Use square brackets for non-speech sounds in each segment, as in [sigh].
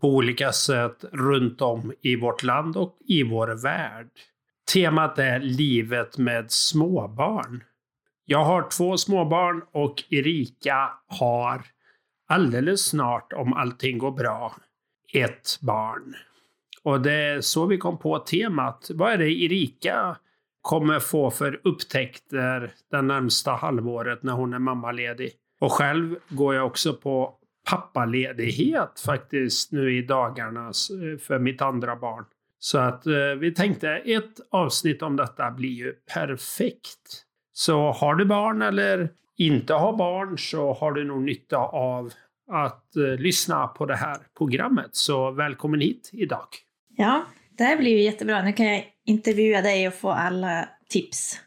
på olika sätt runt om i vårt land och i vår värld. Temat är livet med småbarn. Jag har två småbarn och Erika har alldeles snart, om allting går bra, ett barn. Och det är så vi kom på temat. Vad är det Erika kommer få för upptäckter det närmsta halvåret när hon är mammaledig? Och själv går jag också på pappaledighet faktiskt nu i dagarna för mitt andra barn. Så att eh, vi tänkte ett avsnitt om detta blir ju perfekt. Så har du barn eller inte har barn så har du nog nytta av att eh, lyssna på det här programmet. Så välkommen hit idag. Ja, det här blir ju jättebra. Nu kan jag intervjua dig och få alla tips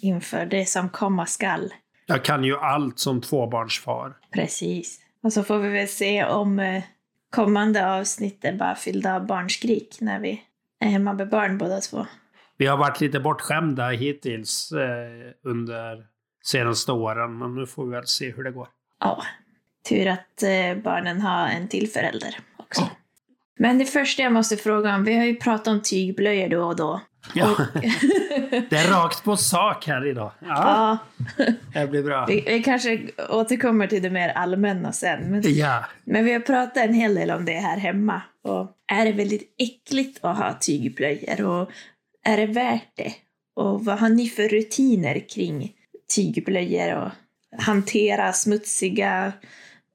inför det som komma skall. Jag kan ju allt som tvåbarnsfar. Precis. Och så får vi väl se om eh, kommande avsnitt är bara fyllda av barnskrik när vi är hemma med barn båda två. Vi har varit lite bortskämda hittills eh, under senaste åren, men nu får vi väl se hur det går. Ja, tur att eh, barnen har en till förälder också. Ja. Men det första jag måste fråga om, vi har ju pratat om tygblöjor då och då. Ja. [laughs] det är rakt på sak här idag. Ja. ja. Det blir bra. Vi, vi, kanske återkommer till det mer allmänna sen. Men, ja. men vi har pratat en hel del om det här hemma. Och är det väldigt äckligt att ha tygblöjor? Och är det värt det? Och vad har ni för rutiner kring tygblöjor? Och hantera smutsiga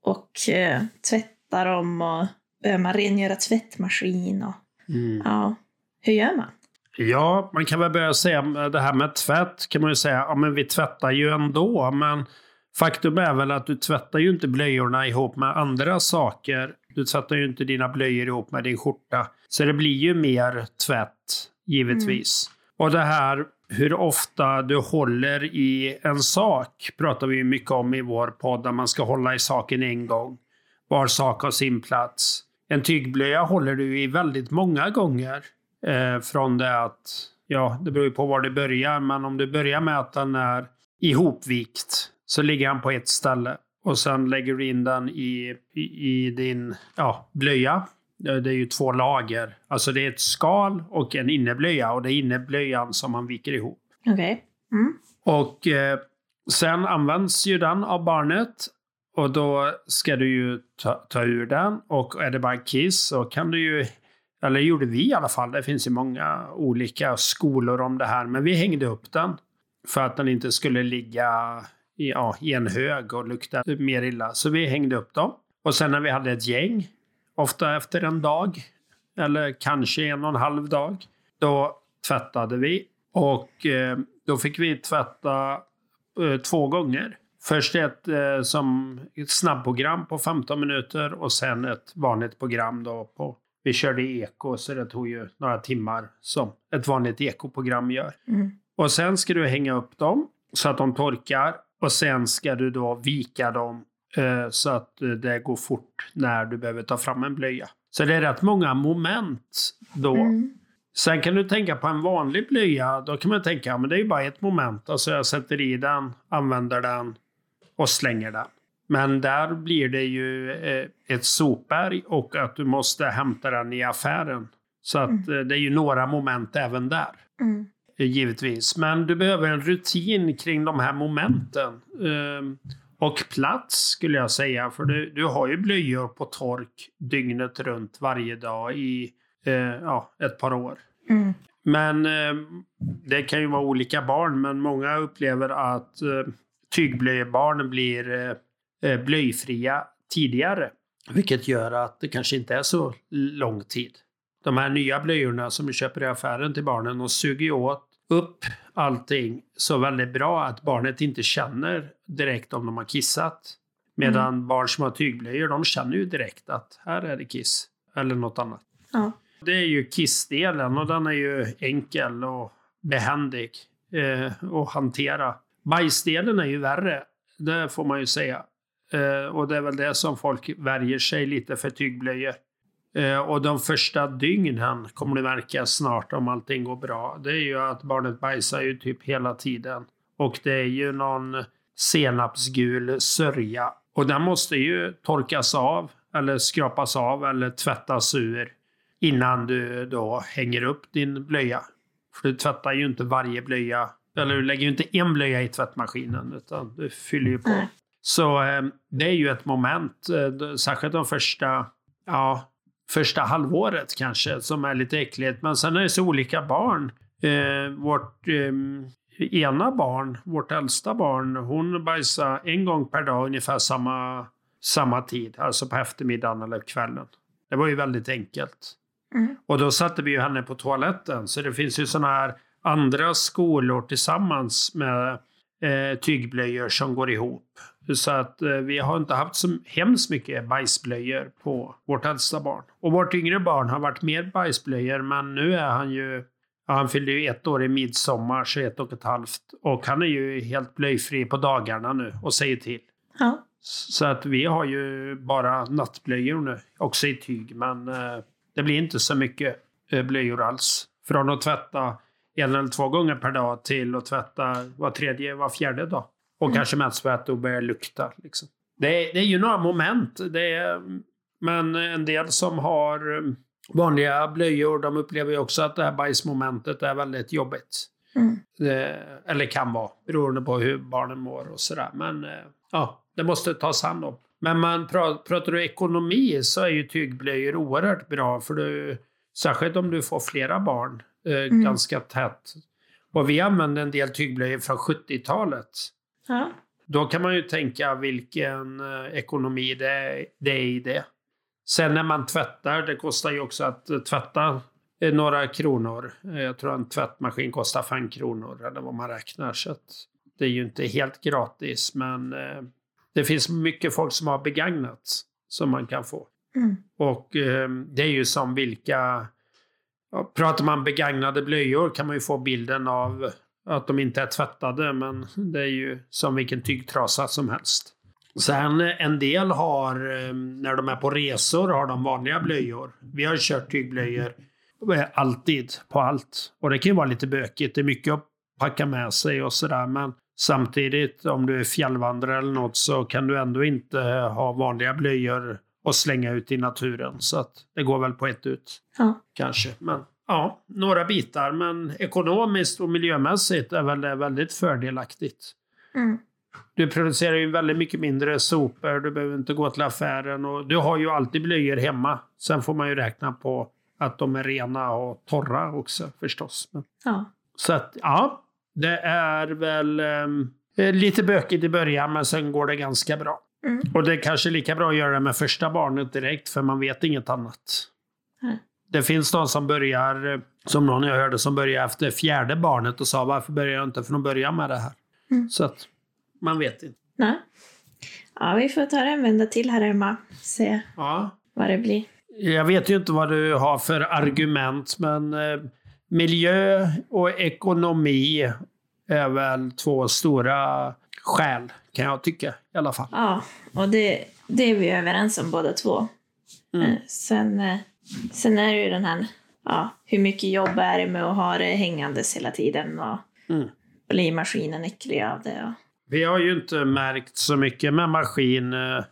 och uh, tvätta dem och behöver man rengöra tvättmaskin? Och, mm. ja, hur gör man? Ja, man kan väl börja säga det här med tvätt kan man ju säga, ja men vi tvättar ju ändå, men faktum är väl att du tvättar ju inte blöjorna ihop med andra saker. Du tvättar ju inte dina blöjor ihop med din skjorta. Så det blir ju mer tvätt, givetvis. Mm. Och det här hur ofta du håller i en sak pratar vi ju mycket om i vår podd, där man ska hålla i saken en gång. Var sak har sin plats. En tygblöja håller du i väldigt många gånger. Eh, från det att, ja, det beror ju på var det börjar, men om du börjar med att den är ihopvikt så ligger han på ett ställe. Och sen lägger du in den i, i, i din ja, blöja. Det är ju två lager. Alltså det är ett skal och en inneblöja och det är inneblöjan som man viker ihop. Okej. Okay. Mm. Och eh, sen används ju den av barnet och då ska du ju ta, ta ur den och är det bara kiss så kan du ju eller gjorde vi i alla fall. Det finns ju många olika skolor om det här. Men vi hängde upp den. För att den inte skulle ligga i, ja, i en hög och lukta mer illa. Så vi hängde upp dem. Och sen när vi hade ett gäng, ofta efter en dag, eller kanske en och en halv dag, då tvättade vi. Och eh, då fick vi tvätta eh, två gånger. Först ett eh, som ett snabbprogram på 15 minuter och sen ett vanligt program då på vi körde eko så det tog ju några timmar som ett vanligt ekoprogram gör. Mm. Och sen ska du hänga upp dem så att de torkar och sen ska du då vika dem eh, så att det går fort när du behöver ta fram en blöja. Så det är rätt många moment då. Mm. Sen kan du tänka på en vanlig blöja. Då kan man tänka, att det är bara ett moment. Alltså jag sätter i den, använder den och slänger den. Men där blir det ju eh, ett sopberg och att du måste hämta den i affären. Så att mm. Eh, det är ju några moment även där. Mm. Eh, givetvis. Men du behöver en rutin kring de här momenten. Ehm, och plats skulle jag säga. För du, du har ju blöjor på tork dygnet runt varje dag i ja, ett par år. Mm. Men ehm, det kan ju vara olika barn. Men många upplever att tygblöjebarn blir blöjfria tidigare. Vilket gör att det kanske inte är så lång tid. De här nya blöjorna som du köper i affären till barnen, de suger ju åt upp allting så väldigt bra att barnet inte känner direkt om de har kissat. Medan mm. barn som har tygblöjor, de känner ju direkt att här är det kiss. eller något annat. Ja. Det är ju kissdelen och den är ju enkel och behändig eh, att hantera. Bajsdelen är ju värre, det får man ju säga. Eh, och det är väl det som folk värjer sig lite för tygblöjor. Eh, och de första dygnen kommer det märka snart om allting går bra. Det är ju att barnet bajsar ju typ hela tiden. Och det är ju någon senapsgul sörja. Och den måste ju torkas av eller skrapas av eller tvättas ur innan du då hänger upp din blöja. För du tvättar ju inte varje blöja, eller du lägger ju inte en blöja i tvättmaskinen utan du fyller ju på. Så eh, det är ju ett moment, eh, särskilt de första, ja, första halvåret kanske, som är lite äckligt. Men sen är det så olika barn. Eh, vårt eh, ena barn, vårt äldsta barn, hon bajsade en gång per dag ungefär samma, samma tid, alltså på eftermiddagen eller kvällen. Det var ju väldigt enkelt. Mm. Och då satte vi ju henne på toaletten. Så det finns ju sådana här andra skolor tillsammans med eh, tygblöjor som går ihop. Så att eh, vi har inte haft så hemskt mycket bajsblöjor på vårt äldsta barn. Och vårt yngre barn har varit mer bajsblöjor, men nu är han ju Ja, han fyllde ju ett år i midsommar, så ett och ett halvt. Och han är ju helt blöjfri på dagarna nu och säger till. Ja. Så att vi har ju bara nattblöjor nu, också i tyg. Men eh, det blir inte så mycket eh, blöjor alls. Från att tvätta en eller två gånger per dag till att tvätta var tredje, var fjärde dag. Och Mm. kanske mest för att det börjar lukta. Liksom. Det, är, det är ju några moment. Det är, men en del som har eh, vanliga blöjor, de upplever ju också att det här bajsmomentet är väldigt jobbigt. Mm. Det, eller kan vara, beroende på hur barnen mår och sådär. Men eh, ja, det måste tas hand om. Men man pra, pratar du ekonomi så är ju tygblöjor oerhört bra. För du, särskilt om du får flera barn eh, ganska tätt. Och vi använde en del tygblöjor från 70-talet. Ja. Då kan man ju tänka vilken eh, ekonomi det är, det är i det. Sen när man tvättar, det kostar ju också att eh, tvätta eh, några kronor. Jag tror en tvättmaskin kostar fem kronor eller vad man räknar. Så det är ju inte helt gratis men det finns mycket folk som har begagnat som man kan få. Mm. Och det är ju som vilka... Pratar man begagnade blöjor kan man ju få bilden av att de inte är tvättade, men det är ju som vilken tygtrasa som helst. Sen eh, en del har, eh, när de är på resor, har de vanliga blöjor. Vi har kört tygblöjor eh, alltid, på allt. Och det kan ju vara lite bökigt. Det är mycket att packa med sig och sådär. Men samtidigt, om du är fjällvandrare eller något, så kan du ändå inte ha vanliga blöjor och slänga ut i naturen. Så att det går väl på ett ut, Ja. kanske. Men ja, några bitar. Men ekonomiskt och miljömässigt är väl det väldigt fördelaktigt. Mm. Du producerar ju väldigt mycket mindre sopor, du behöver inte gå till affären och du har ju alltid blöjor hemma. Sen får man ju räkna på att de är rena och torra också förstås. Ja. så att ja, det är väl ehm, eh, lite bökigt i början men sen går det ganska bra. Mm. Och det är kanske lika bra att göra det med första barnet direkt för man vet inget annat. Nej. Det finns de som börjar, eh, som någon jag hörde, som börjar efter fjärde barnet och sa varför börjar jag inte från början med det här? Mm. Så att man vet inte. Nej. Ja, vi får ta det en vända till här hemma. Se Ja. vad det blir. Jag vet ju inte vad du har för argument, men eh, miljö och ekonomi är väl två stora skäl, kan jag tycka i alla fall. Ja, och det, det är vi överens om båda två. Mm. Eh, Sen, eh, sen är det ju den här, ja, hur mycket jobb är det med att ha det hängandes hela tiden och Mm. blir maskinen äcklig av det? Och, Vi har ju inte märkt så mycket med maskin, eh,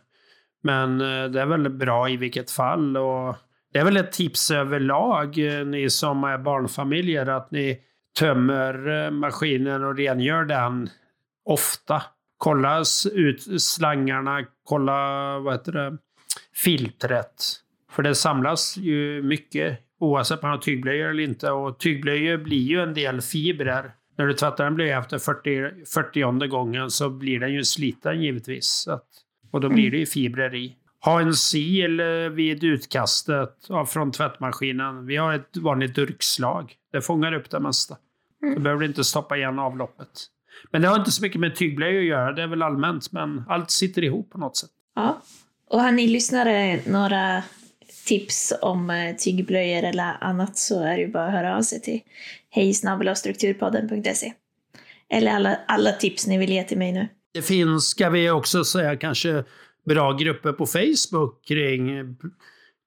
men eh, det är väl bra i vilket fall. Och det är väl ett tips överlag, eh, ni som är barnfamiljer, att ni tömmer maskinen och rengör den ofta. Kolla ut slangarna, kolla vad heter det, filtret. För det samlas ju mycket oavsett om man har tygblöjor eller inte. Och tygblöjor blir ju en del fibrer. När du tvättar en blöja efter 40, 40 gången så blir den ju sliten givetvis. Att, och då blir det ju fibrer i. Ha en sil vid utkastet från tvättmaskinen. Vi har ett vanligt durkslag. Det fångar upp det mesta. Behöver du inte stoppa igen avloppet. Men det har inte så mycket med tygblöjor att göra. Det är väl allmänt. Men allt sitter ihop på något sätt. ja. och har ni lyssnare några tips om eh, tygblöjor eller annat så är det ju bara att höra av sig till hejsnabelastrukturpodden.se. Eller alla, alla tips ni vill ge till mig nu. Det finns, ska vi också säga, kanske bra grupper på Facebook kring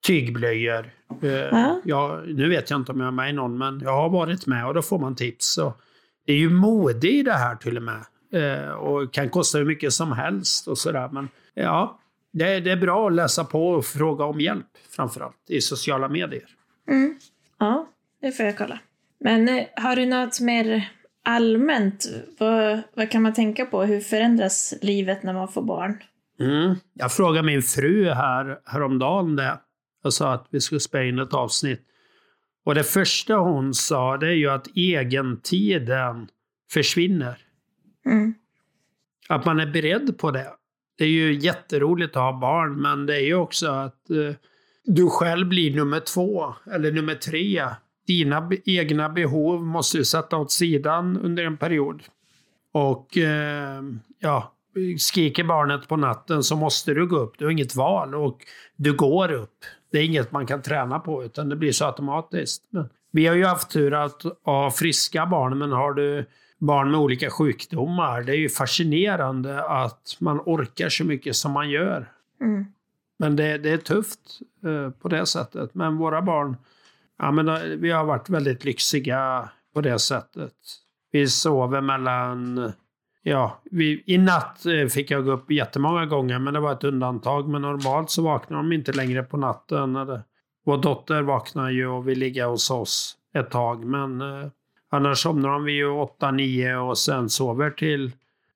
tygblöjor. Eh, Ja. Ja, nu vet jag inte om jag är med i någon, men jag har varit med och då får man tips. Och det är ju mode i det här till och med. Eh, och kan kosta hur mycket som helst och sådär. Men ja, det, är- det är bra att läsa på och fråga om hjälp framförallt i sociala medier. Mm. Ja, det får jag kolla. Men eh, har du något mer allmänt? Vad, vad kan man tänka på? Hur förändras livet när man får barn? Mm. Jag frågade min fru här häromdagen det. Jag sa att vi skulle spela in ett avsnitt. Och det första hon sa det är ju att egentiden försvinner. Mm. Att man är beredd på det. Det är ju jätteroligt att ha barn, men det är ju också att eh, du själv blir nummer två eller nummer tre. Dina egna behov måste du sätta åt sidan under en period. Och eh, ja, skriker barnet på natten så måste du gå upp. Du har inget val och du går upp. Det är inget man kan träna på utan det blir så automatiskt. Men vi har ju haft tur att ha friska barn men har du barn med olika sjukdomar, det är ju fascinerande att man orkar så mycket som man gör. Mm. Men det, det är tufft eh, på det sättet. Men våra barn, ja, men då, vi har varit väldigt lyxiga på det sättet. Vi sover mellan... Ja, vi, i natt eh, fick jag gå upp jättemånga gånger, men det var ett undantag. Men normalt så vaknar de inte längre på natten. Eller, vår dotter vaknar ju och vill ligga hos oss ett tag, men eh, annars somnar de vid ju åtta, nio och sen sover till...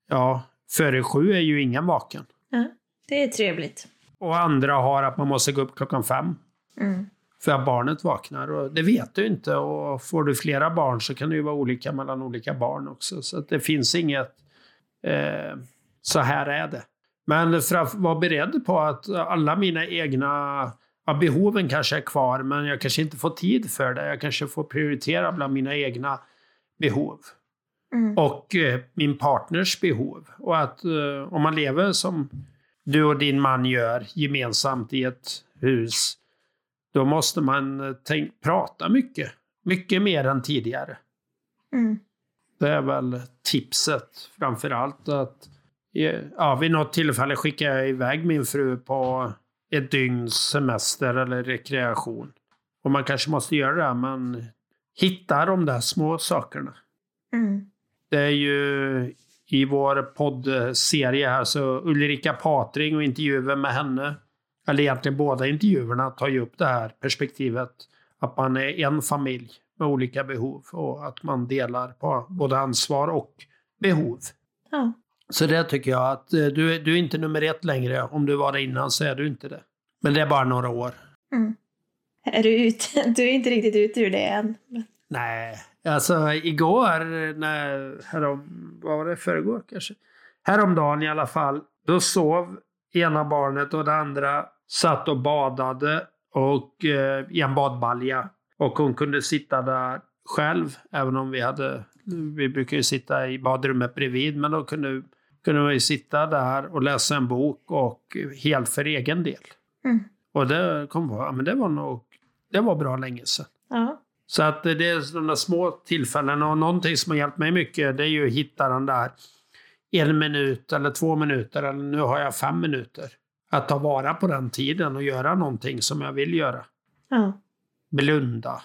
Ja, före sju är ju ingen vaken. Ja, det är trevligt. Och andra har att man måste gå upp klockan fem Mm. för att barnet vaknar. Och det vet du inte. Och får du flera barn så kan det ju vara olika mellan olika barn också. Så det finns inget... Eh, så här är det. Men för att vara beredd på att alla mina egna ja, behoven kanske är kvar, men jag kanske inte får tid för det. Jag kanske får prioritera bland mina egna behov Mm. och eh, min partners behov. Och att eh, om man lever som du och din man gör gemensamt i ett hus, då måste man eh, tänk, prata mycket. Mycket mer än tidigare. Mm. Det är väl tipset framför allt. Att, eh, ja, vid något tillfälle skickar jag iväg min fru på ett dygns semester eller rekreation. Och man kanske måste göra det, men hitta de där små sakerna. Mm. Det är ju i vår poddserie här så Ulrika Patring och intervjuer med henne, eller egentligen båda intervjuerna, tar ju upp det här perspektivet att man är en familj med olika behov och att man delar på både ansvar och behov. Ja. Så det tycker jag att eh, du, är- du är inte nummer ett längre. Om du var det innan så är du inte det. Men det är bara några år. Mm. Är du ute? [laughs] Du är inte riktigt ute ur det än. Nej, alltså igår, när, härom, vad var det, förrgår kanske? Häromdagen i alla fall, då sov ena barnet och det andra satt och badade och, eh, i en badbalja. Och hon kunde sitta där själv, även om vi hade, vi brukar ju sitta i badrummet bredvid, men då kunde, kunde man ju sitta där och läsa en bok och helt för egen del. Mm. Och det kom på, ja, men det var nog, det var bra länge sedan. Ja. Så att det är de där små tillfällena och någonting som har hjälpt mig mycket det är ju att hitta den där en minut eller två minuter eller nu har jag fem minuter. Att ta vara på den tiden och göra någonting som jag vill göra. Ja. Blunda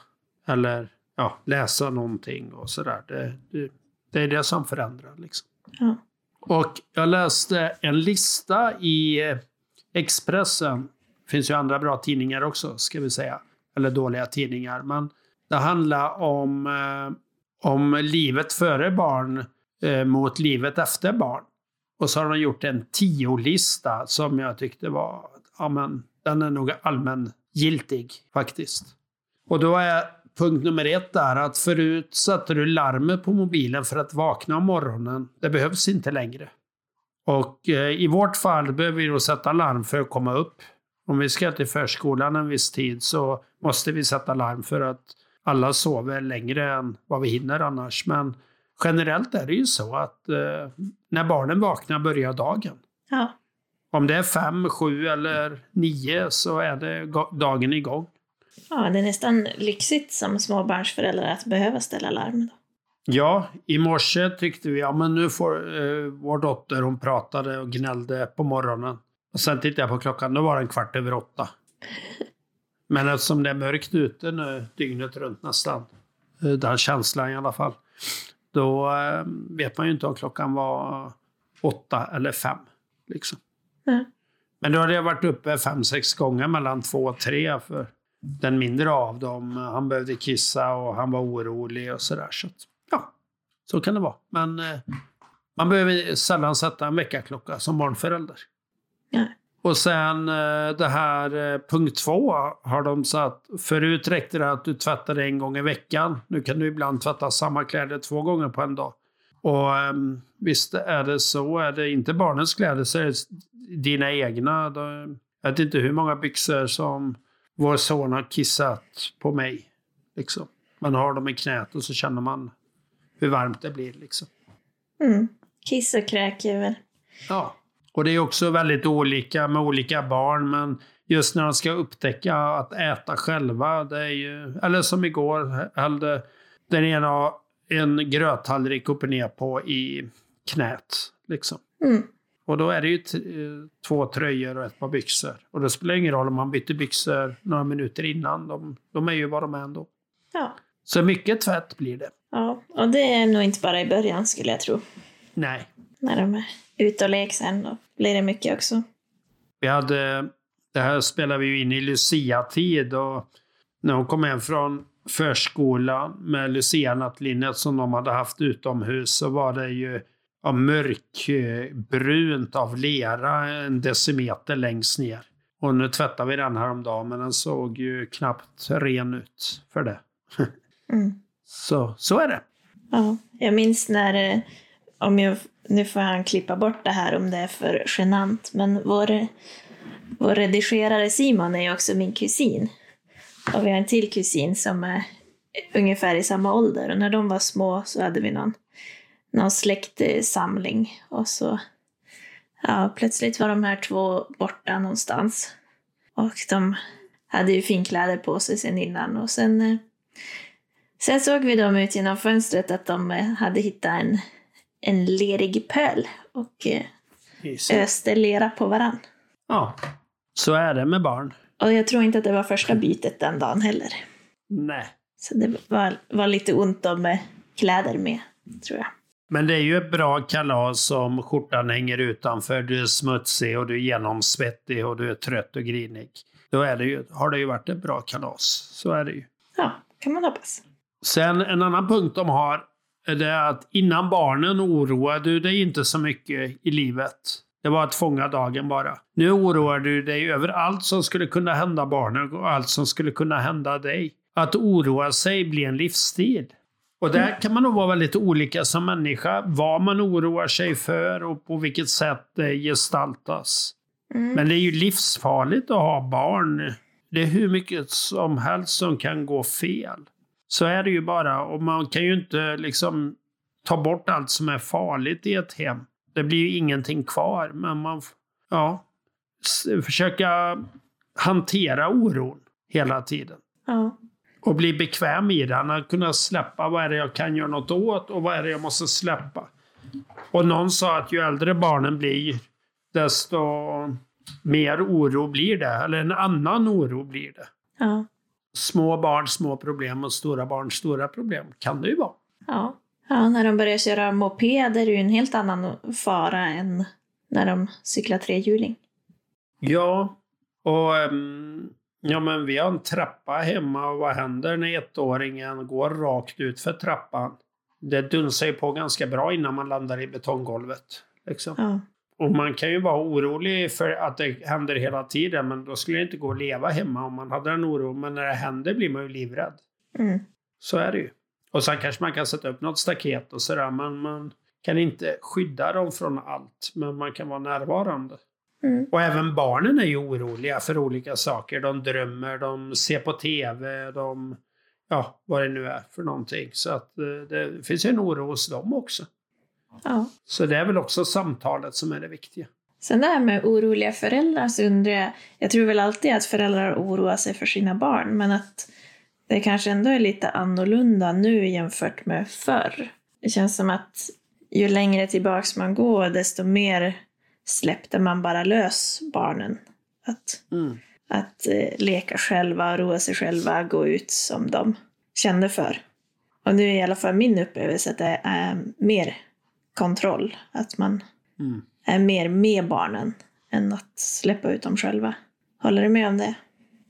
eller ja, läsa någonting och sådär. Det, det, det är det som förändrar liksom. Ja. Och jag läste en lista i eh, Expressen. Det finns ju andra bra tidningar också, ska vi säga. Eller dåliga tidningar. Men det handlar om, eh, om livet före barn eh, mot livet efter barn. Och så har de gjort en tio-lista som jag tyckte var, ja men, den är nog allmängiltig faktiskt. Och då är punkt nummer ett där att förut satte du larmet på mobilen för att vakna om morgonen. Det behövs inte längre. Och eh, i vårt fall behöver vi då sätta larm för att komma upp. Om vi ska till förskolan en viss tid så måste vi sätta larm för att alla sover längre än vad vi hinner annars. Men generellt är det ju så att eh, när barnen vaknar börjar dagen. Ja. Om det är fem, sju eller nio så är det dagen igång. Ja, det är nästan lyxigt som småbarnsförälder att behöva ställa larm. Då. Ja, i morse tyckte vi, ja men nu får eh, vår dotter, hon pratade och gnällde på morgonen. Och sen tittade jag på klockan, då var det en kvart över åtta. [laughs] Men eftersom det är mörkt ute nu, dygnet runt nästan, eh, den känslan i alla fall, då eh, vet man ju inte om klockan var åtta eller fem. Liksom. Nej. Men då hade jag varit uppe fem, sex gånger mellan två och tre för den mindre av dem. Han behövde kissa och han var orolig och sådär. Så ja, så kan det vara. Men eh, man behöver sällan sätta en väckarklocka som barnförälder. Nej. Och sen eh, det här eh, punkt två har de satt. Förut räckte det att du tvättade en gång i veckan. Nu kan du ibland tvätta samma kläder två gånger på en dag. Och ehm, visst är det så. Är det inte barnens kläder så är det dina egna. Jag vet inte hur många byxor som vår son har kissat på mig. Liksom. Man har dem i knät och så känner man hur varmt det blir. Liksom. Mm. Kiss och kräk är väl... Ja, och det är också väldigt olika med olika barn, men just när de ska upptäcka att äta själva, det är ju, eller som igår, hällde den ena en gröttallrik upp och ner på i knät. Liksom. Mm. Och då är det ju eh, två tröjor och ett par byxor. Och det spelar ingen roll om man byter byxor några minuter innan, de, de är ju vad de är ändå. Ja. Så mycket tvätt blir det. ja, och det är nog inte bara i början skulle jag tro. Nej. När de är ute och leker sen då blir det mycket också. Vi hade, det här spelade vi ju in i Lucia-tid och när hon kom hem från förskolan med Lucia-nattlinnet som de hade haft utomhus så var det ju ja, mörkbrunt av lera en decimeter längst ner. Och nu tvättade vi den här om dagen men den såg ju knappt ren ut för det. [laughs] Mm. Så, så är det. Ja, jag minns när, eh, om jag, nu får han klippa bort det här om det är för genant, men vår, vår redigerare Simon är ju också min kusin. Och vi har en till kusin som är ungefär i samma ålder. Och när de var små så hade vi någon, någon släktsamling. Och så ja, plötsligt var de här två borta någonstans. Och de hade ju finkläder på sig sen innan. Och sen eh, Sen såg vi dem ut genom fönstret att de eh, hade hittat en, en lerig pöl och eh, öste lera på varann. Ja, så är det med barn. Och jag tror inte att det var första bytet den dagen heller. Nej. Så det var, var lite ont om kläder med, tror jag. Men det är ju ett bra kalas om skjortan hänger utanför, du är smutsig och du är genomsvettig och du är trött och grinig. Då är det ju, har det ju varit ett bra kalas. Så är det ju. Ja, kan man hoppas. Sen en annan punkt de har är det att innan barnen oroade du dig inte så mycket i livet. Det var att fånga dagen bara. Nu oroar du dig över allt som skulle kunna hända barnen och allt som skulle kunna hända dig. Att oroa sig blir en livsstil. Och där kan man nog vara väldigt olika som människa. Vad man oroar sig för och på vilket sätt det gestaltas. Mm. Men det är ju livsfarligt att ha barn. Det är hur mycket som helst som kan gå fel. Så är det ju bara. Och man kan ju inte liksom ta bort allt som är farligt i ett hem. Det blir ju ingenting kvar. Men man, ja, försöka hantera oron hela tiden. Ja. Och bli bekväm i den. Att kunna släppa vad är det jag kan göra något åt och vad är det jag måste släppa. Och någon sa att ju äldre barnen blir, desto mer oro blir det. Eller en annan oro blir det. Ja. Små barn, små problem och stora barn, stora problem. Kan det ju vara. Ja. ja, när de börjar köra moped är det ju en helt annan fara än när de cyklar trehjuling. Ja, och ehm, ja, men vi har en trappa hemma och vad händer när ettåringen går rakt ut för trappan? Det dunsar ju på ganska bra innan man landar i betonggolvet. Liksom. Ja. Och man kan ju vara orolig för att det händer hela tiden, men då skulle det inte gå att leva hemma om man hade en oro. Men när det händer blir man ju livrädd. Mm. Så är det ju. Och sen kanske man kan sätta upp något staket och sådär, men man kan inte skydda dem från allt. Men man kan vara närvarande. Mm. Och även barnen är ju oroliga för olika saker. De drömmer, de ser på TV, de... Ja, vad det nu är för någonting. Så att eh, det finns ju en oro hos dem också. Ja. Så det är väl också samtalet som är det viktiga. Sen det här med oroliga föräldrar så undrar jag, jag tror väl alltid att föräldrar oroar sig för sina barn, men att det kanske ändå är lite annorlunda nu jämfört med förr. Det känns som att ju längre tillbaks man går, desto mer släppte man bara lös barnen. Att, Mm. att eh, leka själva, roa sig själva, gå ut som de kände för. Och nu är i alla fall min upplevelse att det är mer kontroll. Att man Mm. är mer med barnen än att släppa ut dem själva. Håller du med om det?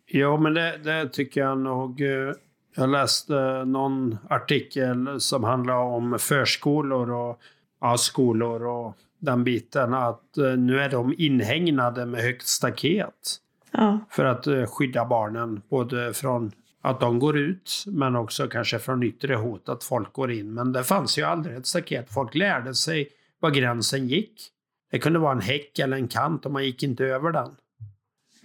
Ja, men det, det tycker jag nog. eh, Jag läste någon artikel som handlar om förskolor och ja, skolor och den biten. Att eh, nu är de inhägnade med högt staket Ja, för att eh, skydda barnen. Både från att de går ut men också kanske från yttre hot att folk går in. Men det fanns ju aldrig ett staket. Folk lärde sig var gränsen gick. Det kunde vara en häck eller en kant och man gick inte över den.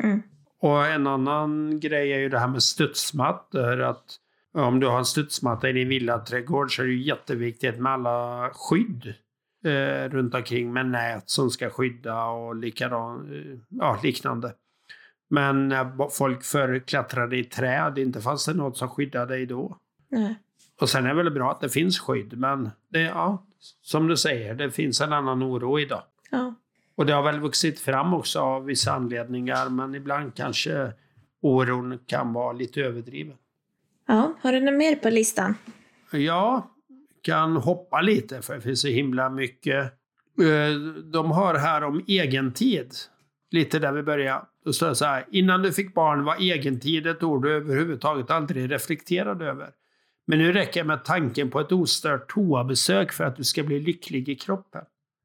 Mm. Och en annan grej är ju det här med studsmattor. Att om du har en studsmatta i din villaträdgård så är det ju jätteviktigt med alla skydd eh, runt omkring med nät som ska skydda och likadan, eh, ja, liknande. Men när folk förr klättrade i träd, inte fanns det något som skyddade dig då. nej. Och sen är det väl bra att det finns skydd, men det, ja, som du säger, det finns en annan oro idag. Ja. Och det har väl vuxit fram också av vissa anledningar, men ibland kanske oron kan vara lite överdriven. ja. Har du något mer på listan? Ja, kan hoppa lite för det finns så himla mycket. Eh, de har här om egentid. Lite där vi börjar. Då står det så här. Innan du fick barn var egentid ett ord du överhuvudtaget aldrig reflekterade över. Men nu räcker det med tanken på ett ostört toabesök för att du ska bli lycklig i kroppen.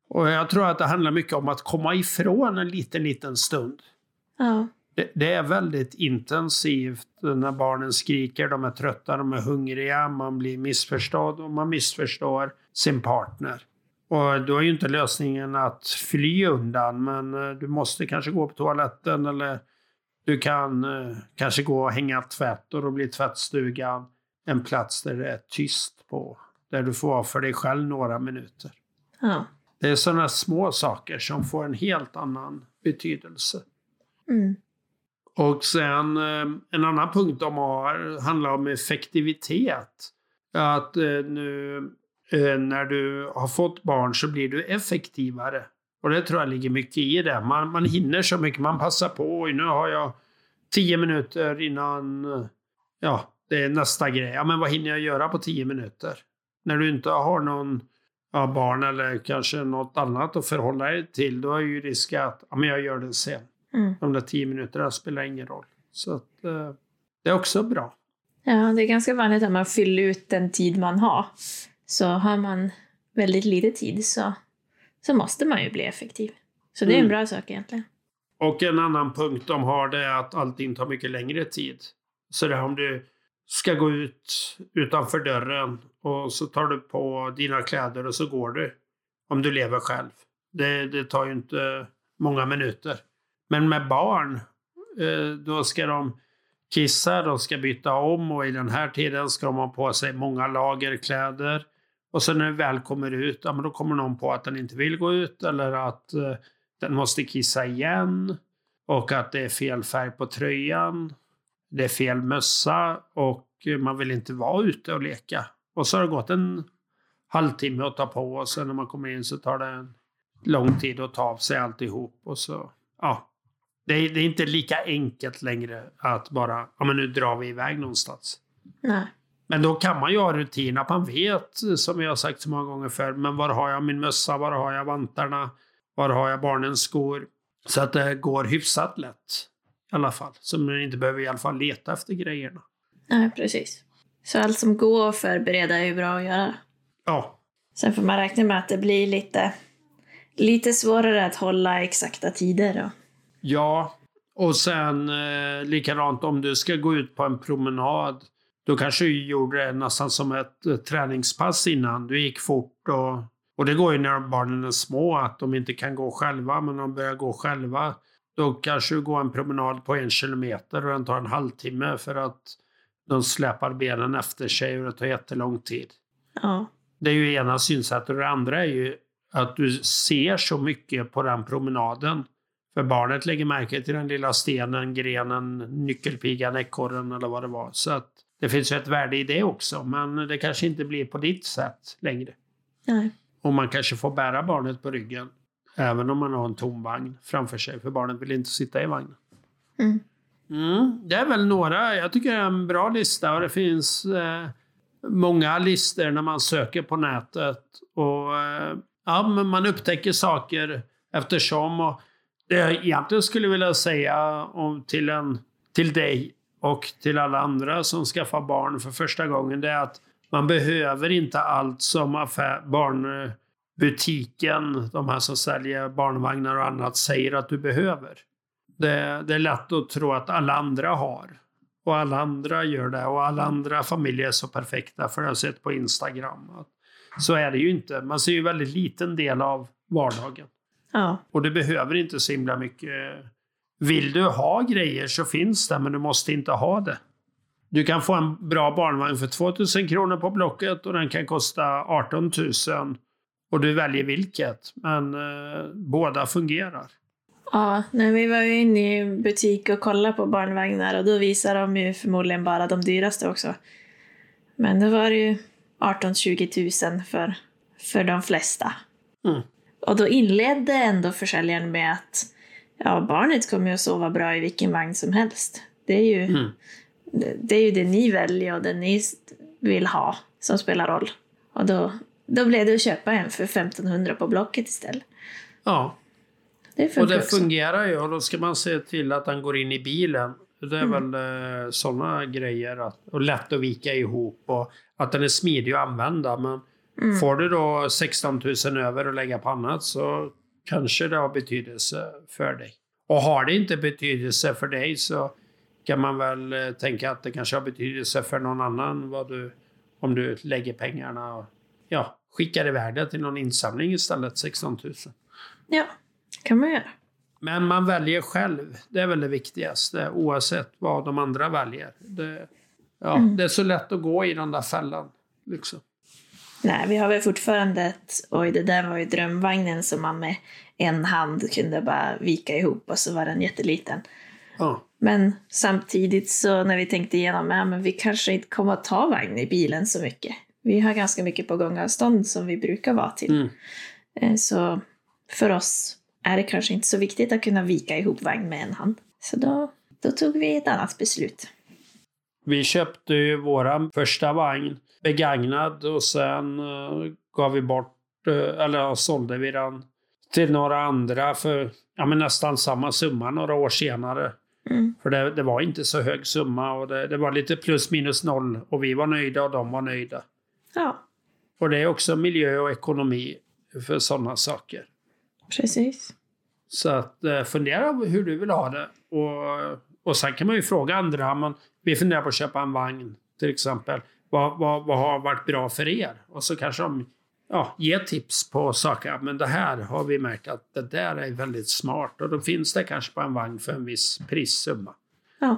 Och jag tror att det handlar mycket om att komma ifrån en liten, liten stund. Ja. Det, det är väldigt intensivt när barnen skriker, de är trötta, de är hungriga, man blir missförstådd och man missförstår sin partner. Och då är ju inte lösningen att fly undan, men eh, du måste kanske gå på toaletten eller du kan eh, kanske gå och hänga tvätt och då blir tvättstugan en plats där det är tyst på. Där du får vara för dig själv några minuter. Ja. Det är sådana små saker som får en helt annan betydelse. Mm. Och sen eh, en annan punkt de har handlar om effektivitet. Att eh, nu eh, när du har fått barn så blir du effektivare. Och det tror jag ligger mycket i det. Man, man hinner så mycket, man passar på. Oj, nu har jag tio minuter innan ja, det är nästa grej. Ja, men vad hinner jag göra på tio minuter? När du inte har någon ja, barn eller kanske något annat att förhålla dig till, då är ju risken att ja, men jag gör det sen. Mm. De där tio minuterna spelar ingen roll. Så att, eh, det är också bra. Ja, det är ganska vanligt att man fyller ut den tid man har. Så har man väldigt lite tid så, så måste man ju bli effektiv. Så det är en Mm. bra sak egentligen. Och en annan punkt de har det är att allting tar mycket längre tid. Så det är om du ska gå ut utanför dörren och så tar du på dina kläder och så går du. Om du lever själv. Det, det tar ju inte många minuter. Men med barn, eh, då ska de kissa, de ska byta om och i den här tiden ska de ha på sig många lager kläder. Och sen när den väl kommer ut, ja, men då kommer någon på att den inte vill gå ut eller att eh, den måste kissa igen. Och att det är fel färg på tröjan. Det är fel mössa och eh, man vill inte vara ute och leka. Och så har det gått en halvtimme att ta på och sen när man kommer in så tar det en lång tid att ta av sig alltihop. Och så, ja. Det är, det är inte lika enkelt längre att bara, ja men nu drar vi iväg någonstans. Nej. Men då kan man ju ha rutin att man vet, som jag har sagt så många gånger förr, men var har jag min mössa, var har jag vantarna, var har jag barnens skor? Så att det går hyfsat lätt i alla fall. Så man inte behöver i alla fall leta efter grejerna. Nej, precis. Så allt som går att förbereda är ju bra att göra. Ja, Sen får man räkna med att det blir lite, lite svårare att hålla exakta tider. Och, ja. Och sen eh, likadant om du ska gå ut på en promenad. Då kanske du gjorde det nästan som ett eh, träningspass innan. Du gick fort och, och det går ju när barnen är små att de inte kan gå själva. Men de börjar gå själva. Då kanske du går en promenad på en kilometer och den tar en halvtimme för att de släpar benen efter sig och det tar jättelång tid. ja. Det är ju ena synsättet och det andra är ju att du ser så mycket på den promenaden. För barnet lägger märke till den lilla stenen, grenen, nyckelpigan, ekorren eller vad det var. Så att det finns ju ett värde i det också, men det kanske inte blir på ditt sätt längre. Nej. Och man kanske får bära barnet på ryggen, även om man har en tom vagn framför sig, för barnet vill inte sitta i vagnen. Mm. Mm, det är väl några, jag tycker det är en bra lista och det finns eh, många listor när man söker på nätet. Och eh, ja, men man upptäcker saker eftersom. Och det jag egentligen skulle vilja säga om till, en, till dig och till alla andra som skaffar barn för första gången, det är att man behöver inte allt som affär, barnbutiken, de här som säljer barnvagnar och annat, säger att du behöver. Det, det är lätt att tro att alla andra har. Och alla andra gör det och alla andra familjer är så perfekta för jag har sett på Instagram. Så är det ju inte. Man ser ju väldigt liten del av vardagen. Ja. Och du behöver inte så himla mycket. Vill du ha grejer så finns det, men du måste inte ha det. Du kan få en bra barnvagn för 2000 kronor på Blocket och den kan kosta 18 000. Och du väljer vilket. Men eh, båda fungerar. Ja, när vi var inne i butik och kollade på barnvagnar och då visade de ju förmodligen bara de dyraste också. Men då var det ju 18-20 000 för, för de flesta. Mm. Och då inledde ändå försäljaren med att ja, barnet kommer ju att sova bra i vilken vagn som helst. Det är ju, Mm. det, det är ju det ni väljer och det ni vill ha som spelar roll. Och då, då blev det att köpa en för 1500 på Blocket istället. Ja, Det och det också. fungerar ju och då ska man se till att den går in i bilen. Det är Mm. väl eh, sådana grejer. Att, och lätt att vika ihop och att den är smidig att använda. Men Mm. får du då 16 000 över att lägga på annat så kanske det har betydelse för dig. Och har det inte betydelse för dig så kan man väl eh, tänka att det kanske har betydelse för någon annan vad du, om du lägger pengarna och ja, skickar iväg det till någon insamling istället, 16 000. Ja, kan man göra. Men man väljer själv. Det är väl det viktigaste oavsett vad de andra väljer. Det, ja, Mm. det är så lätt att gå i den där fällan. Liksom. Nej, vi har väl fortfarande ett, oj det där var ju drömvagnen som man med en hand kunde bara vika ihop och så var den jätteliten. Ja. Men samtidigt så när vi tänkte igenom, ja men vi kanske inte kommer att ta vagn i bilen så mycket. Vi har ganska mycket på gångavstånd som vi brukar vara till. Mm. Eh, Så för oss är det kanske inte så viktigt att kunna vika ihop vagn med en hand. Så då, då tog vi ett annat beslut. Vi köpte ju våran första vagn begagnad och sen uh, gav vi bort, eh, eller ja, sålde vi den till några andra för ja, men nästan samma summa några år senare. Mm. För det, det var inte så hög summa och det, det var lite plus minus noll och vi var nöjda och de var nöjda. Ja, Och det är också miljö och ekonomi för sådana saker. precis. Så att eh, fundera på hur du vill ha det. Och, och sen kan man ju fråga andra. Men vi funderar på att köpa en vagn till exempel. Vad, vad, vad har varit bra för er? Och så kanske de ja, ger tips på saker. Men det här har vi märkt att det där är väldigt smart. Och då finns det kanske på en vagn för en viss prissumma. Ja.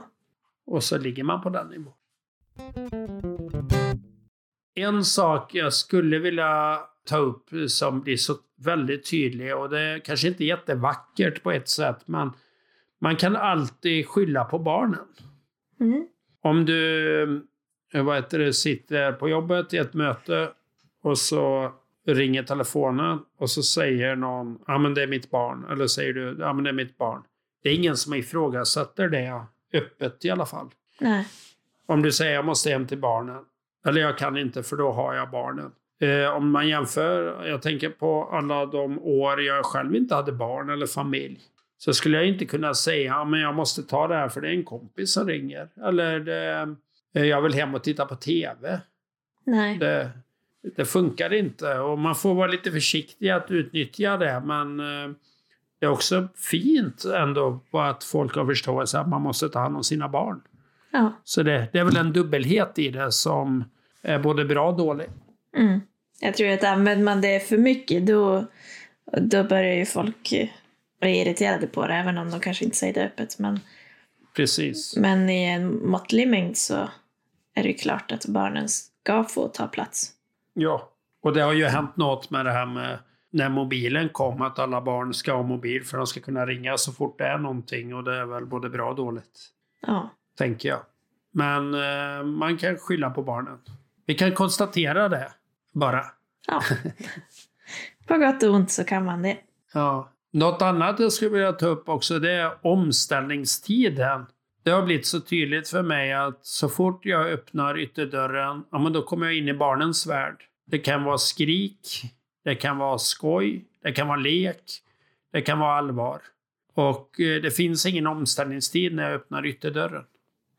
Och så ligger man på den nivån. En sak jag skulle vilja ta upp som blir så väldigt tydlig och det är kanske inte jättevackert på ett sätt men man kan alltid skylla på barnen. Mm. Om du vad heter det, sitter på jobbet i ett möte och så ringer telefonen och så säger någon ja men det är mitt barn eller säger du ja men det är mitt barn. Det är ingen som ifrågasätter det öppet i alla fall. Nej. Om du säger jag måste hem till barnen. Eller jag kan inte för då har jag barnen. Eh, om man jämför, jag tänker på alla de år jag själv inte hade barn eller familj. Så skulle jag inte kunna säga ja, men jag måste ta det här för det är en kompis som ringer. Eller det, eh, jag vill hem och titta på TV. Nej. Det, det funkar inte och man får vara lite försiktig att utnyttja det. Men eh, det är också fint ändå på att folk har förståelse att man måste ta hand om sina barn. Ja. Så det, det är väl en dubbelhet i det som är både bra och dålig. Mm. Jag tror att använder man det för mycket då, då börjar ju folk eh, bli irriterade på det, även om de kanske inte säger det öppet. Men, Precis. men i en måttlig mängd så är det ju klart att barnen ska få ta plats. Ja. Och det har ju hänt något med det här med när mobilen kom att alla barn ska ha mobil för de ska kunna ringa så fort det är någonting och det är väl både bra och dåligt. Ja. Tänker jag. Men eh, man kan skylla på barnen. Vi kan konstatera det bara. ja. [laughs] På gott och ont så kan man det. Ja. Något annat jag skulle vilja ta upp också det är omställningstiden. Det har blivit så tydligt för mig att så fort jag öppnar ytterdörren, ja men då kommer jag in i barnens värld. Det kan vara skrik, det kan vara skoj, det kan vara lek, det kan vara allvar. Och eh, det finns ingen omställningstid när jag öppnar ytterdörren.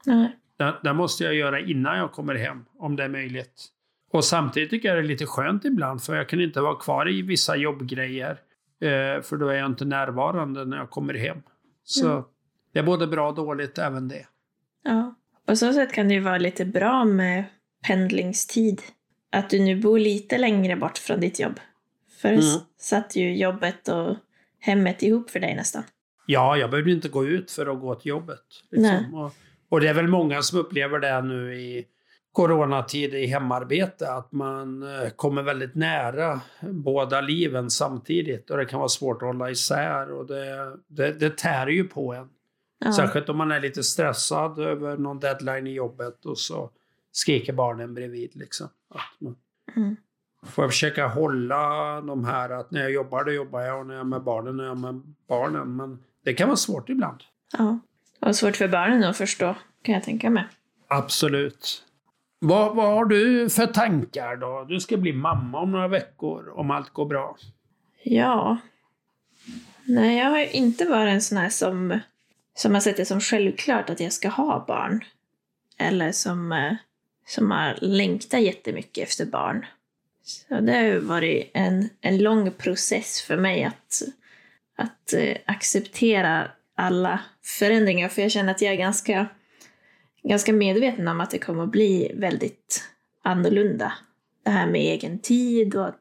Nej. Den, den måste jag göra innan jag kommer hem, om det är möjligt. Och samtidigt tycker jag det är lite skönt ibland, för jag kan inte vara kvar i vissa jobbgrejer. Eh, för då är jag inte närvarande när jag kommer hem. Så Mm. Det är både bra och dåligt även det. Ja. På så sätt kan det ju vara lite bra med pendlingstid. Att du nu bor lite längre bort från ditt jobb. För Mm. satt ju jobbet och hemmet ihop för dig nästan. Ja, jag behöver inte gå ut för att gå till jobbet. Liksom. Och, och det är väl många som upplever det nu i coronatid i hemarbete, att man eh, kommer väldigt nära båda liven samtidigt och det kan vara svårt att hålla isär och det, det, det tär ju på en. Ja. Särskilt om man är lite stressad över någon deadline i jobbet och så skriker barnen bredvid. Liksom. Att man Mm. får jag försöka hålla de här att när jag jobbar, då jobbar jag och när jag är med barnen, då är jag med barnen. Men det kan vara svårt ibland. ja. Och svårt för barnen att förstå, kan jag tänka mig. Absolut. Vad, vad har du för tankar då? Du ska bli mamma om några veckor, om allt går bra. Ja. Nej, jag har ju inte varit en sån här som, som har sett det som självklart att jag ska ha barn. Eller som, eh, som har längtat jättemycket efter barn. Så det har ju varit en, en lång process för mig att, att eh, acceptera alla förändringar. För jag känner att jag är ganska, ganska medveten om att det kommer att bli väldigt annorlunda. Det här med egen tid och att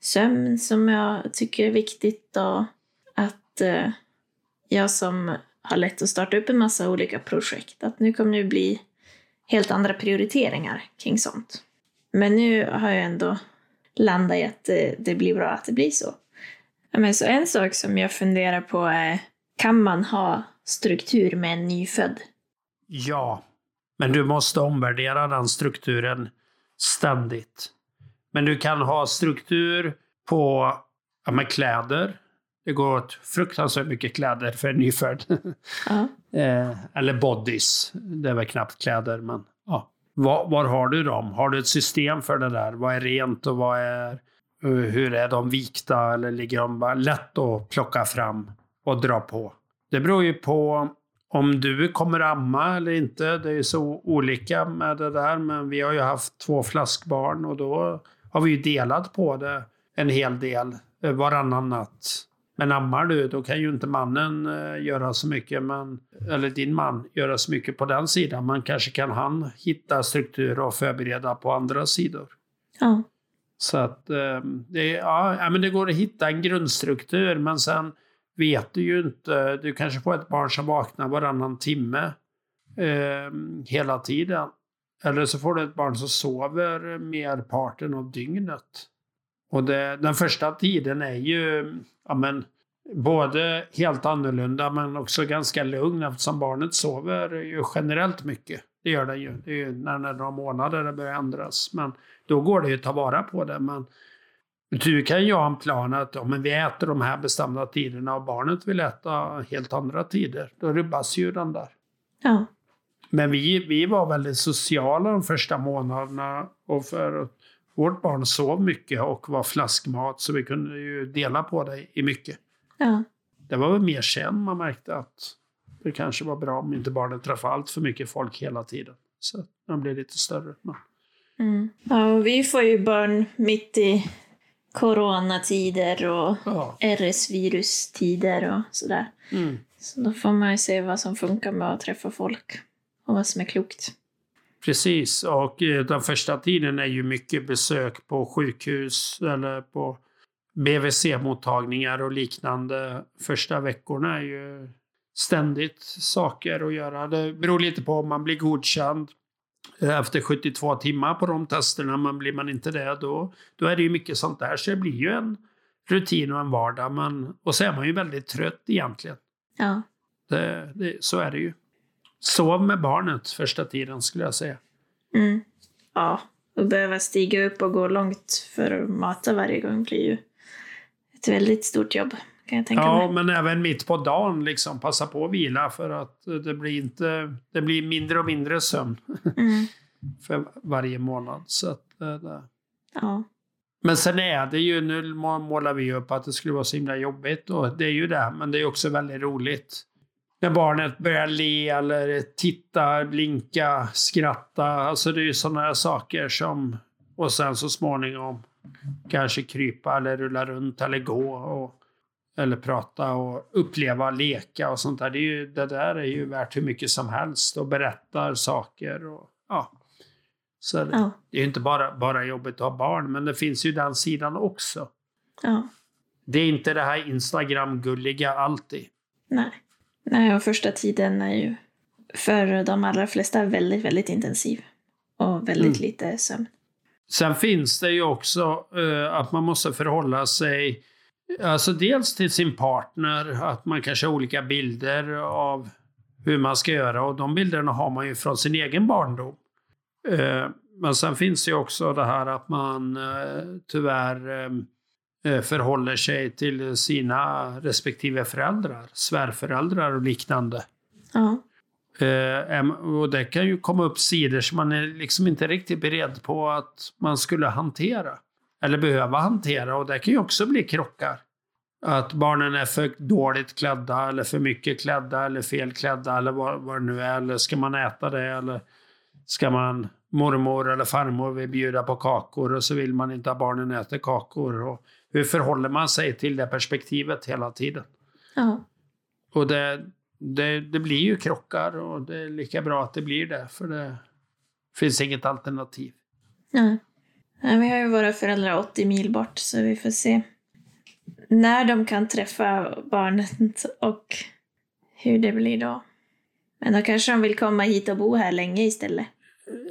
sömn som jag tycker är viktigt och att eh, jag som har lätt att starta upp en massa olika projekt, att nu kommer det bli helt andra prioriteringar kring sånt. Men nu har jag ändå landat i att det, det blir bra att det blir så. Men så en sak som jag funderar på är, kan man ha struktur med en nyfödd? Ja, men du måste omvärdera den strukturen ständigt. Men du kan ha struktur på ja, med kläder. Det går åt fruktansvärt mycket kläder för en nyfödd. [laughs] Ja. eh, eller bodies. Det är väl knappt kläder, men ja. Var, var har du dem? Har du ett system för det där? Vad är rent och vad är... eh, Hur är de vikta eller ligger de bara lätt att plocka fram och dra på? Det beror ju på om du kommer amma eller inte. Det är ju så olika med det där. Men vi har ju haft två flaskbarn och då har vi ju delat på det en hel del eh, varannan natt. Men ammar du, då kan ju inte mannen eh, göra så mycket, men, eller din man, göra så mycket på den sidan. Men kanske kan han hitta struktur och förbereda på andra sidor. Ja. Så att eh, det, ja, men det går att hitta en grundstruktur, men sen vet du ju inte. Du kanske får ett barn som vaknar varannan timme eh, hela tiden. Eller så får du ett barn som sover merparten av dygnet. Och det, den första tiden är ju ja, men, både helt annorlunda men också ganska lugn eftersom barnet sover ju generellt mycket. Det gör det ju. Det är ju när det är några månader det börjar ändras. Men då går det ju att ta vara på det. Men du kan ju ha en plan att ja, men vi äter de här bestämda tiderna och barnet vill äta helt andra tider. Då rubbas ju den där. Ja. Men vi, vi var väldigt sociala de första månaderna. Och för vårt barn sov mycket och var flaskmat så vi kunde ju dela på det i mycket. Ja. Det var väl mer sen man märkte att det kanske var bra om inte barnen träffade allt för mycket folk hela tiden. Så de blev lite större. Men, Mm. Ja, och vi får ju barn mitt i coronatider och ja. RS-virustider och sådär. Mm. Så då får man ju se vad som funkar med att träffa folk och vad som är klokt. Precis, och eh, den första tiden är ju mycket besök på sjukhus eller på BVC-mottagningar och liknande. Första veckorna är ju ständigt saker att göra. Det beror lite på om man blir godkänd efter 72 timmar på de testerna, men blir man inte det då, då är det ju mycket sånt där. Så det blir ju en rutin och en vardag. Men, och så är man ju väldigt trött egentligen. Ja. Det, det, så är det ju. Sov med barnet första tiden skulle jag säga. Mm. Ja, och behöva stiga upp och gå långt för att mata varje gång blir ju ett väldigt stort jobb. Kan jag tänka Ja, mig. men även mitt på dagen liksom passa på att vila för att det blir inte, det blir mindre och mindre sömn Mm. [laughs] för varje månad. Så att, eh. Ja. Men sen är det ju, nu må- målar vi upp att det skulle vara så himla jobbigt och det är ju det, men det är också väldigt roligt. När barnet börjar le eller titta, blinka, skratta. Alltså det är ju sådana här saker som... Och sen så småningom kanske krypa eller rulla runt eller gå. Och, eller prata och uppleva, leka och sånt där. Det, är ju, det där är ju värt hur mycket som helst och berättar saker. Och, ja. Så det, Ja. det är ju inte bara, bara jobbigt att ha barn, men det finns ju den sidan också. Ja. Det är inte det här Instagram-gulliga alltid. Nej. Nej, och första tiden är ju för de allra flesta väldigt, väldigt intensiv. Och väldigt Mm. lite sömn. Sen finns det ju också eh, att man måste förhålla sig, alltså dels till sin partner, att man kanske har olika bilder av hur man ska göra och de bilderna har man ju från sin egen barndom. Eh, men sen finns det ju också det här att man eh, tyvärr förhåller sig till sina respektive föräldrar, svärföräldrar och liknande. Ja. Eh, och det kan ju komma upp sidor som man är liksom inte riktigt beredd på att man skulle hantera. Eller behöva hantera. Och det kan ju också bli krockar. Att barnen är för dåligt klädda eller för mycket klädda eller fel klädda eller vad, vad det nu är. Eller ska man äta det eller ska man mormor eller farmor vill bjuda på kakor och så vill man inte att barnen äter kakor. Och hur förhåller man sig till det perspektivet hela tiden? Ja. Och det, det, det blir ju krockar och det är lika bra att det blir det. För det finns inget alternativ. Nej. Nej, vi har ju våra föräldrar 80 mil bort så vi får se när de kan träffa barnet och hur det blir då. Men då kanske de vill komma hit och bo här länge istället.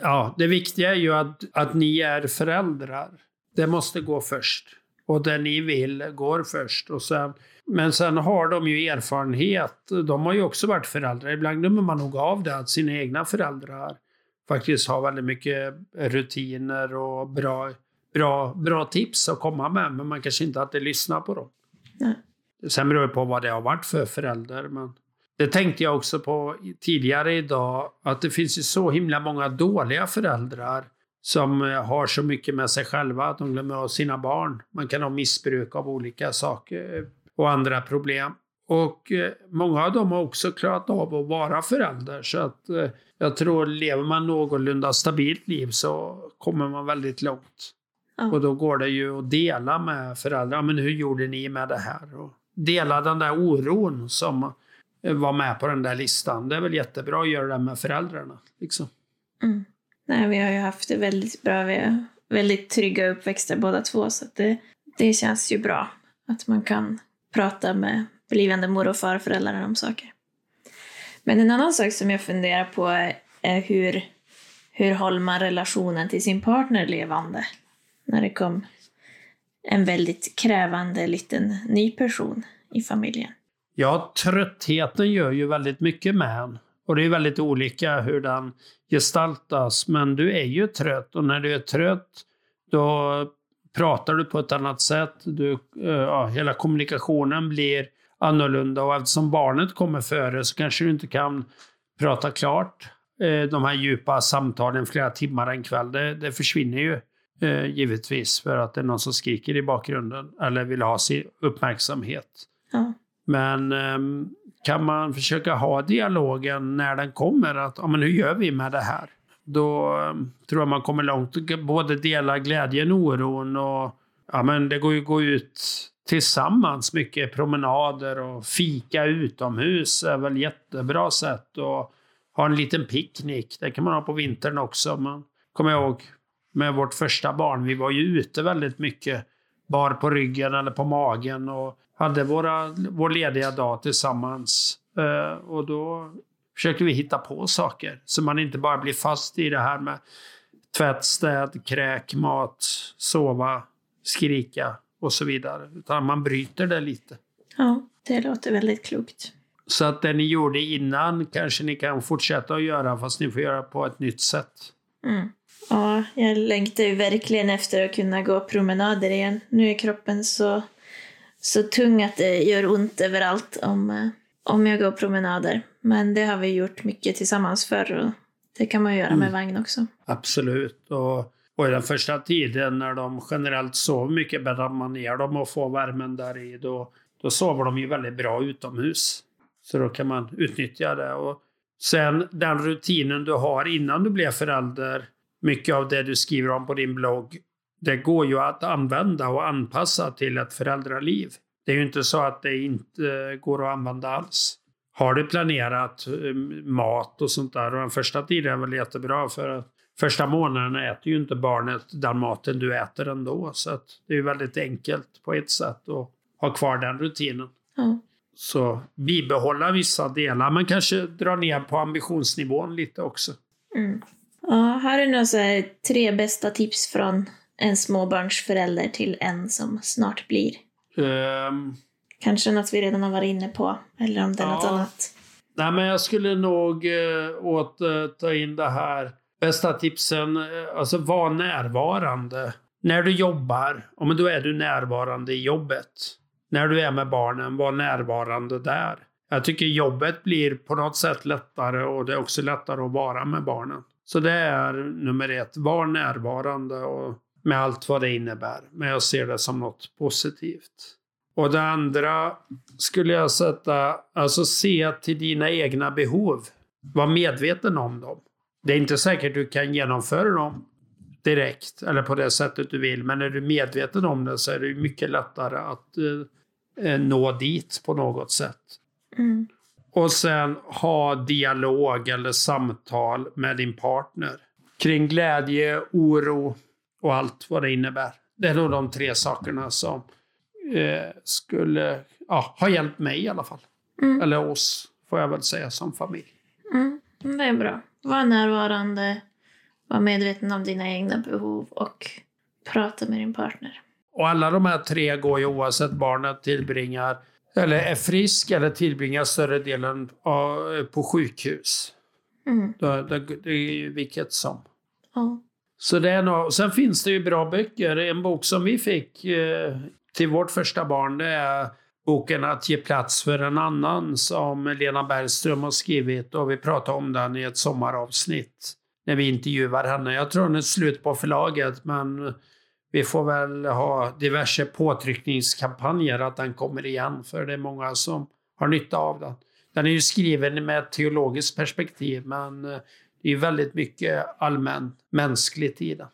Ja, det viktiga är ju att, att ni är föräldrar. Det måste gå först. Och det ni vill går först. Och sen, men sen har de ju erfarenhet. De har ju också varit föräldrar. Ibland glömmer man nog av det, att sina egna föräldrar faktiskt har väldigt mycket rutiner och bra, bra, bra tips att komma med. Men man kanske inte alltid lyssnar på dem. Nej. Sen beror det på vad det har varit för förälder. Men det tänkte jag också på tidigare idag, att det finns ju så himla många dåliga föräldrar som eh, har så mycket med sig själva att de glömmer av sina barn. Man kan ha missbruk av olika saker eh, och andra problem. Och eh, många av dem har också klarat av att vara förälder. Så att jag tror, lever man någorlunda stabilt liv så kommer man väldigt långt. Ja. Och då går det ju att dela med föräldrar. Men hur gjorde ni med det här? Och dela den där oron som var med på den där listan. Det är väl jättebra att göra det med föräldrarna. Liksom. Mm. Nej, vi har ju haft det väldigt bra. Vi har väldigt trygga uppväxter båda två så att det, det känns ju bra att man kan prata med blivande mor och farföräldrar om saker. Men en annan sak som jag funderar på är, är hur, hur håller man relationen till sin partner levande när det kom en väldigt krävande liten ny person i familjen. Ja, tröttheten gör ju väldigt mycket med en. Och det är väldigt olika hur den gestaltas. Men du är ju trött och när du är trött då pratar du på ett annat sätt. Du, eh, ja, hela kommunikationen blir annorlunda och eftersom barnet kommer före så kanske du inte kan prata klart eh, de här djupa samtalen flera timmar en kväll. Det, det försvinner ju eh, givetvis för att det är någon som skriker i bakgrunden eller vill ha sin uppmärksamhet. Ja. Men ehm, kan man försöka ha dialogen när den kommer, att ja, men hur gör vi med det här? Då ehm, tror jag man kommer långt. Både dela glädjen och oron och ja, men det går ju att gå ut tillsammans. Mycket promenader och fika utomhus är väl jättebra sätt. Och ha en liten picknick, det kan man ha på vintern också. Man kommer jag ihåg med vårt första barn, vi var ju ute väldigt mycket. Bar på ryggen eller på magen och hade våra, vår lediga dag tillsammans. Eh, och då försökte vi hitta på saker. Så man inte bara blir fast i det här med tvätt, städ, kräk, mat, sova, skrika och så vidare. Utan man bryter det lite. Ja, det låter väldigt klokt. Så att det ni gjorde innan kanske ni kan fortsätta att göra fast ni får göra på ett nytt sätt. Mm. Ja, jag längtar ju verkligen efter att kunna gå promenader igen. Nu är kroppen så, så tung att det gör ont överallt om, eh, om jag går promenader. Men det har vi gjort mycket tillsammans förr och det kan man göra med Mm. vagn också. Absolut. Och, och i den första tiden när de generellt sover mycket bäddar man ner dem och får värmen där i, då, då sover de ju väldigt bra utomhus. Så då kan man utnyttja det. Och sen den rutinen du har innan du blev förälder, mycket av det du skriver om på din blogg, det går ju att använda och anpassa till ett föräldraliv. Det är ju inte så att det inte går att använda alls. Har du planerat eh, mat och sånt där, och den första tiden är väl jättebra för att första månaden äter ju inte barnet den maten du äter ändå. Så att det är ju väldigt enkelt på ett sätt att ha kvar den rutinen. Ja. Så bibehålla vissa delar, men kanske dra ner på ambitionsnivån lite också. Mm. Ja, har du några här tre bästa tips från en småbarnsförälder till en som snart blir? Ehm, Kanske något vi redan har varit inne på, eller om det är något Ja. annat. Nej, men jag skulle nog eh, åter ta in det här bästa tipsen. Eh, alltså var närvarande. När du jobbar, ja, men då är du närvarande i jobbet. När du är med barnen, var närvarande där. Jag tycker jobbet blir på något sätt lättare och det är också lättare att vara med barnen. Så det är nummer ett. Var närvarande och med allt vad det innebär. Men jag ser det som något positivt. Och det andra skulle jag sätta, alltså se till dina egna behov. Var medveten om dem. Det är inte säkert du kan genomföra dem direkt eller på det sättet du vill. Men är du medveten om det så är det mycket lättare att eh, eh, nå dit på något sätt. Mm. Och sen ha dialog eller samtal med din partner. Kring glädje, oro och allt vad det innebär. Det är nog de tre sakerna som eh, skulle ja, ha hjälpt mig i alla fall. Mm. Eller oss, får jag väl säga, som familj. Mm. Det är bra. Var närvarande, var medveten om dina egna behov och prata med din partner. Och alla de här tre går ju oavsett barnet tillbringar, eller är frisk eller tillbringar större delen av, på sjukhus. Mm. Det, det, det är ju vilket som. Ja. Så det är nog, sen finns det ju bra böcker. En bok som vi fick eh, till vårt första barn, det är boken Att ge plats för en annan som Lena Bergström har skrivit och vi pratade om den i ett sommaravsnitt när vi intervjuar henne. Jag tror den är slut på förlaget men vi får väl ha diverse påtryckningskampanjer att den kommer igen för det är många som har nytta av den. Den är ju skriven med ett teologiskt perspektiv men eh, det är väldigt mycket allmän mänskligt i den.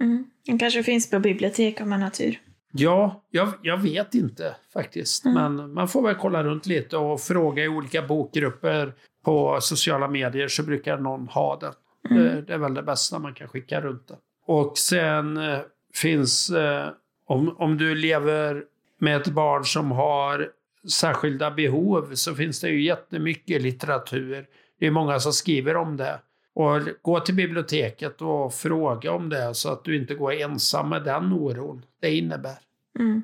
Mm. Den kanske finns på bibliotek om man har tur. Ja, jag, jag vet inte faktiskt. Mm. Men man får väl kolla runt lite och fråga i olika bokgrupper på sociala medier så brukar någon ha den. Mm. Det, det är väl det bästa man kan skicka runt den. Och sen eh, finns, eh, om, om du lever med ett barn som har särskilda behov så finns det ju jättemycket litteratur. Det är många som skriver om det. Och gå till biblioteket och fråga om det så att du inte går ensam med den oron det innebär. Mm.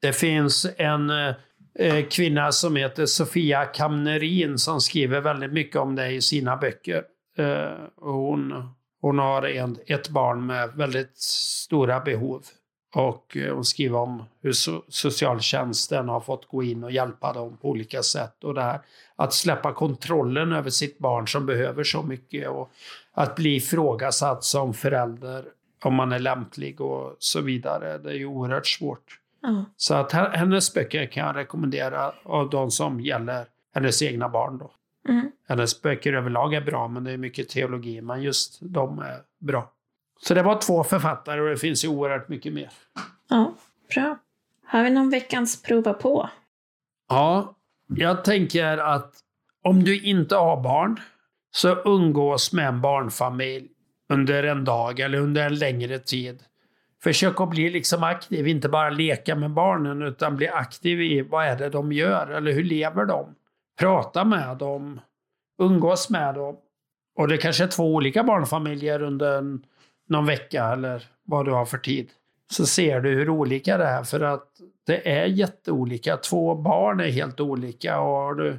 Det finns en eh, kvinna som heter Sofia Kamnerin som skriver väldigt mycket om det i sina böcker. Eh, och hon, hon har en, ett barn med väldigt stora behov. Och eh, hon skriver om hur so socialtjänsten har fått gå in och hjälpa dem på olika sätt. Och det här att släppa kontrollen över sitt barn som behöver så mycket. Och att bli ifrågasatt som förälder om man är lämplig och så vidare. Det är ju oerhört svårt. Ja. Så att he- hennes böcker kan jag rekommendera av de som gäller hennes egna barn. Då. Mm. Hennes böcker överlag är bra, men det är mycket teologi. Men just de är bra. Så det var två författare och det finns ju oerhört mycket mer. ja, bra. Har vi någon veckans prova på? Ja, jag tänker att om du inte har barn, så umgås med en barnfamilj under en dag eller under en längre tid. Försök att bli liksom aktiv, inte bara leka med barnen, utan bli aktiv i vad är det de gör, eller hur lever de? Prata med dem, umgås med dem. Och det kanske är två olika barnfamiljer under en, någon vecka eller vad du har för tid. så ser du hur olika det är. För att det är jätteolika. Två barn är helt olika. Och har du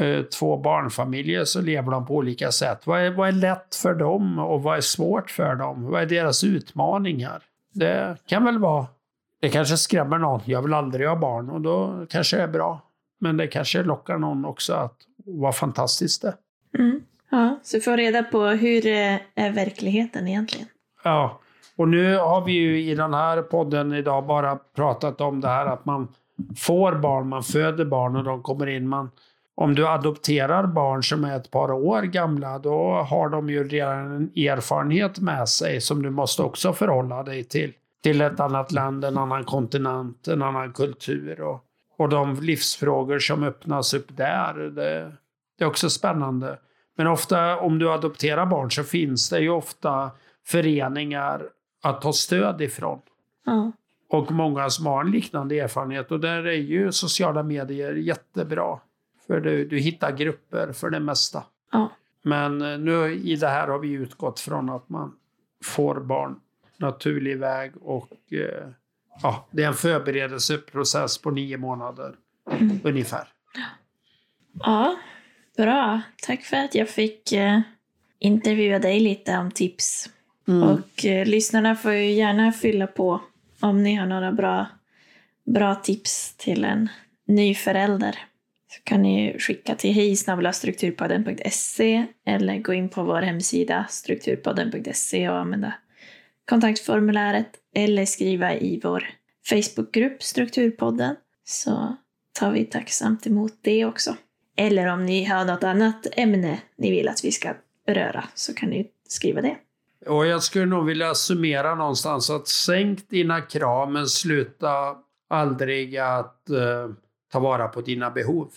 eh, två barnfamiljer så lever de på olika sätt. Vad är, vad är lätt för dem och vad är svårt för dem? Vad är deras utmaningar? Det kan väl vara... Det kanske skrämmer någon. Jag vill aldrig ha barn och då kanske det är bra. Men det kanske lockar någon också att vad fantastiskt det Mm. Ja, så får reda på hur eh, är verkligheten egentligen. Ja, och nu har vi ju i den här podden idag bara pratat om det här att man får barn, man föder barn och de kommer in. Man, om du adopterar barn som är ett par år gamla, då har de ju redan en erfarenhet med sig som du måste också förhålla dig till. Till ett annat land, en annan kontinent, en annan kultur. Och, och de livsfrågor som öppnas upp där, det, det är också spännande. Men ofta om du adopterar barn så finns det ju ofta föreningar att ta stöd ifrån. Ja. Och många som har en liknande erfarenhet. Och där är ju sociala medier jättebra. För du, du hittar grupper för det mesta. Ja. Men eh, nu i det här har vi utgått från att man får barn naturlig väg och eh, ja, det är en förberedelseprocess på nio månader ungefär. ja, bra. Tack för att jag fick eh, intervjua dig lite om tips. Mm. Och eh, lyssnarna får ju gärna fylla på om ni har några bra, bra tips till en ny förälder. Så kan ni ju skicka till hejsnabelastrukturpodden.se eller gå in på vår hemsida strukturpodden.se och använda kontaktformuläret eller skriva i vår Facebookgrupp Strukturpodden så tar vi tacksamt emot det också. Eller om ni har något annat ämne ni vill att vi ska beröra så kan ni skriva det. Och jag skulle nog vilja summera någonstans att sänk dina krav men sluta aldrig att eh, ta vara på dina behov.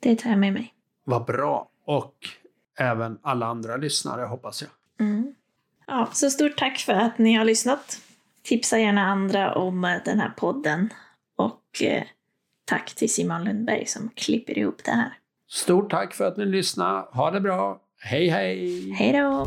Det tar jag med mig. Vad bra. Och även alla andra lyssnare hoppas jag. Mm. Ja, så stort tack för att ni har lyssnat. Tipsa gärna andra om eh, den här podden. Och eh, tack till Simon Lundberg som klipper ihop det här. Stort tack för att ni lyssnade. Ha det bra. Hej hej! Hej då!